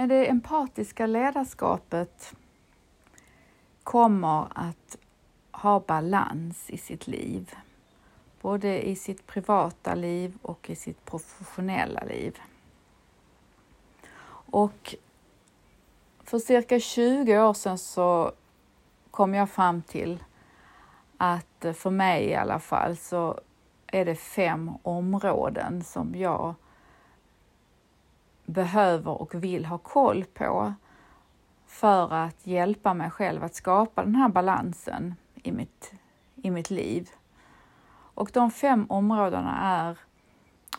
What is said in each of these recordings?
med det empatiska ledarskapet kommer att ha balans i sitt liv. Både i sitt privata liv och i sitt professionella liv. Och för cirka 20 år sedan så kom jag fram till att eh, för mig i alla fall så är det fem områden som jag behöver och vill ha koll på för att hjälpa mig själv att skapa den här balansen i mitt, i mitt liv. Och de fem områdena är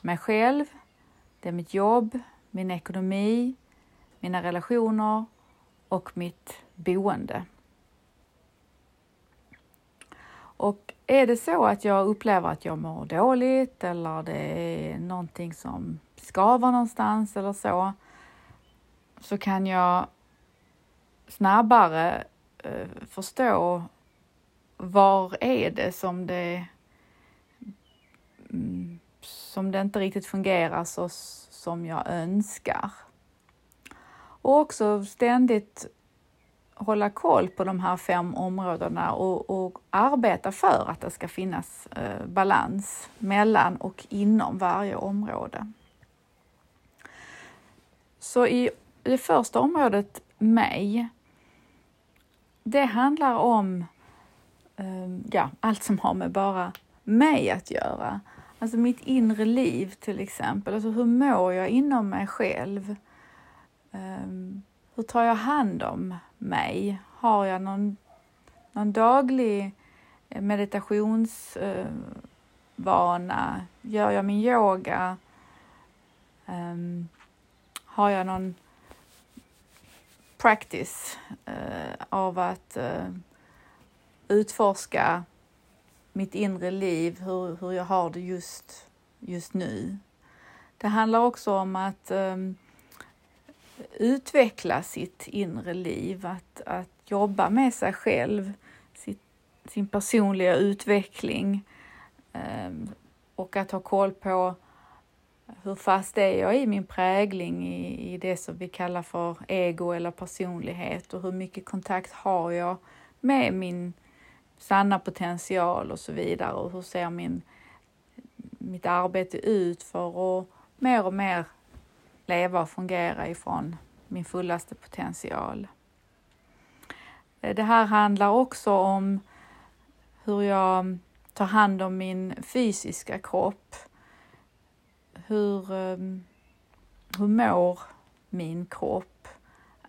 mig själv, det är mitt jobb, min ekonomi, mina relationer och mitt boende. Och är det så att jag upplever att jag mår dåligt eller det är någonting som skaver någonstans eller så, så kan jag snabbare eh, förstå var är det som det mm, som det inte riktigt fungerar så som jag önskar. Och också ständigt hålla koll på de här fem områdena och, och arbeta för att det ska finnas eh, balans mellan och inom varje område. Så i det första området, mig, det handlar om eh, ja, allt som har med bara mig att göra. Alltså mitt inre liv till exempel. Alltså hur mår jag inom mig själv? Um, hur tar jag hand om mig? Har jag någon, någon daglig eh, meditationsvana? Gör jag min yoga? Um, har jag någon practice uh, av att uh, utforska mitt inre liv, hur, hur jag har det just, just nu. Det handlar också om att um, utveckla sitt inre liv, att, att jobba med sig själv, sitt, sin personliga utveckling ehm, och att ha koll på hur fast är jag i min prägling i, i det som vi kallar för ego eller personlighet och hur mycket kontakt har jag med min sanna potential och så vidare och hur ser min, mitt arbete ut för att mer och mer leva och fungera ifrån min fullaste potential. Eh, det här handlar också om hur jag tar hand om min fysiska kropp. Hur, ehm, hur mår min kropp?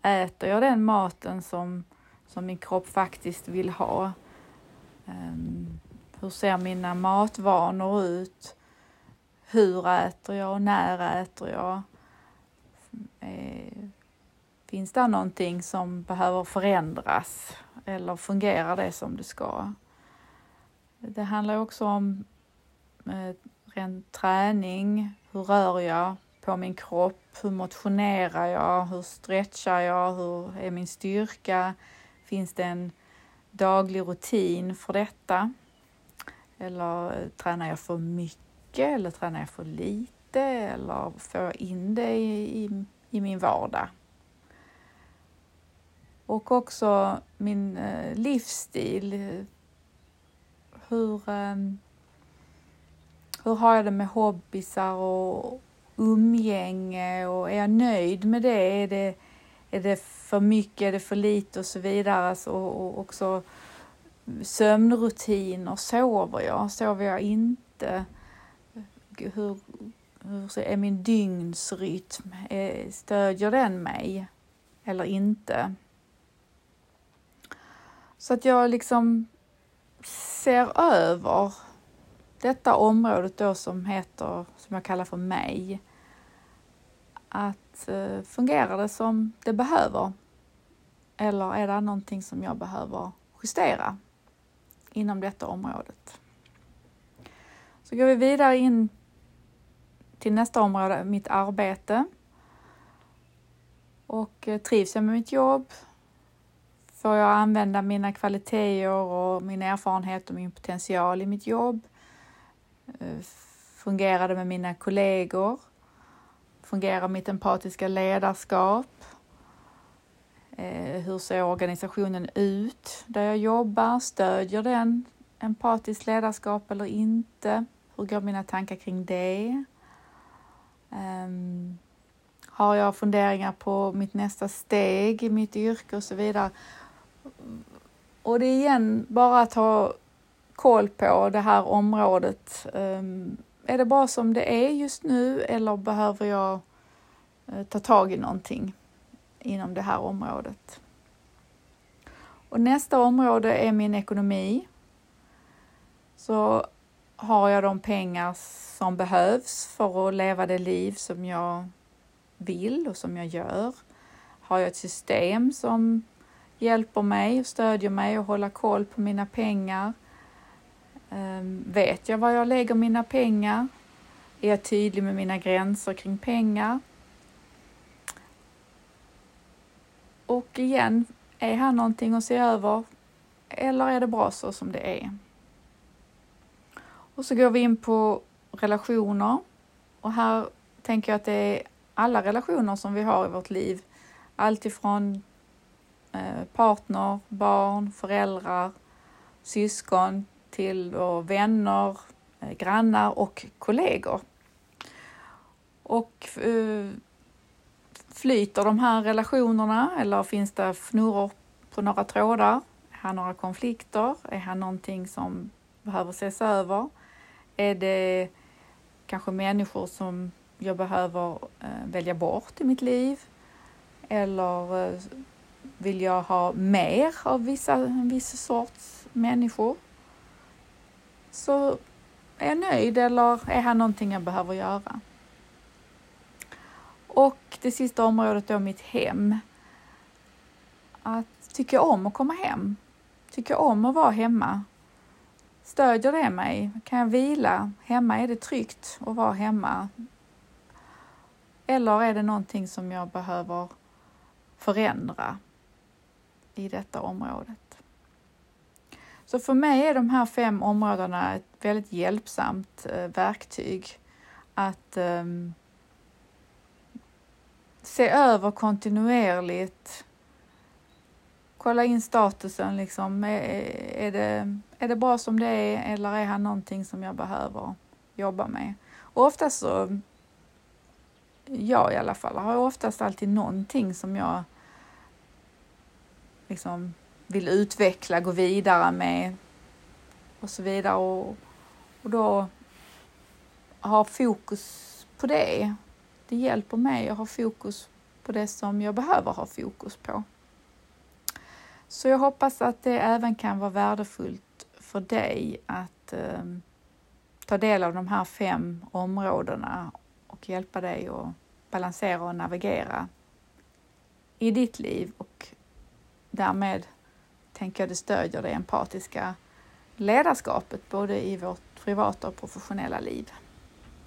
Äter jag den maten som, som min kropp faktiskt vill ha? Ehm, hur ser mina matvanor ut? Hur äter jag och när äter jag? Eh, finns det någonting som behöver förändras eller fungerar det som det ska? Det handlar också om eh, ren träning. Hur rör jag på min kropp? Hur motionerar jag? Hur stretchar jag? Hur är min styrka? Finns det en daglig rutin för detta? Eller eh, tränar jag för mycket eller tränar jag för lite? Eller får jag in det i, i, i min vardag? Och också min eh, livsstil. Hur, eh, hur har jag det med hobbysar och umgänge och är jag nöjd med det? Är det är det för mycket, är det för lite och så vidare. Så, och också sömnrutiner, sover jag, sover jag inte? Hur, hur är min dygnsrytm? Eh, stödjer den mig eller inte? Så att jag liksom ser över detta området då som heter, som jag kallar för mig. Att Eh, fungerar det som det behöver? Eller är det någonting som jag behöver justera inom detta området? Så går vi vidare in till nästa område, mitt arbete. Och eh, trivs jag med mitt jobb? Får jag använda mina kvaliteter och min erfarenhet och min potential i mitt jobb? Eh, fungerar det med mina kollegor? Fungerar mitt empatiska ledarskap? Eh, hur ser organisationen ut där jag jobbar? Stödjer den empatiskt ledarskap eller inte? Hur går mina tankar kring det? Um, har jag funderingar på mitt nästa steg i mitt yrke och så vidare? Och det är igen bara att ha koll på det här området. Um, är det bra som det är just nu eller behöver jag uh, ta tag i någonting inom det här området? Och nästa område är min ekonomi. Så har jag de pengar som behövs för att leva det liv som jag vill och som jag gör? Har jag ett system som hjälper mig och stödjer mig och hålla koll på mina pengar? Ehm, vet jag var jag lägger mina pengar? Är jag tydlig med mina gränser kring pengar? Och igen, är här någonting att se över? Eller är det bra så som det är? Och så går vi in på relationer. Och här tänker jag att det är alla relationer som vi har i vårt liv. Alltifrån ifrån eh, partner, barn, föräldrar, syskon till vänner, eh, grannar och kollegor. Och eh, flyter de här relationerna eller finns det fnurror på några trådar? Är här några konflikter? Är här någonting som behöver ses över? Är det kanske människor som jag behöver eh, välja bort i mitt liv? Eller eh, vill jag ha mer av vissa, en viss sorts människor? Så är jag nöjd eller är här någonting jag behöver göra? Och det sista området då, mitt hem. Att tycka om att komma hem. Tycka om att vara hemma. Stödjer det mig? Kan jag vila hemma? Är det tryggt att vara hemma? Eller är det någonting som jag behöver förändra i detta området? Så för mig är de här fem områdena ett väldigt hjälpsamt eh, verktyg att um, se över kontinuerligt kolla in statusen liksom. Är, är, det, är det bra som det är eller är här någonting som jag behöver jobba med? Och oftast så, jag i alla fall, har oftast alltid någonting som jag liksom vill utveckla, gå vidare med och så vidare. Och, och då ha fokus på det. Det hjälper mig att ha fokus på det som jag behöver ha fokus på. Så jag hoppas att det även kan vara värdefullt för dig att eh, ta del av de här fem områdena och hjälpa dig att balansera och navigera i ditt liv och därmed tänker jag det stödjer det empatiska ledarskapet både i vårt privata och professionella liv.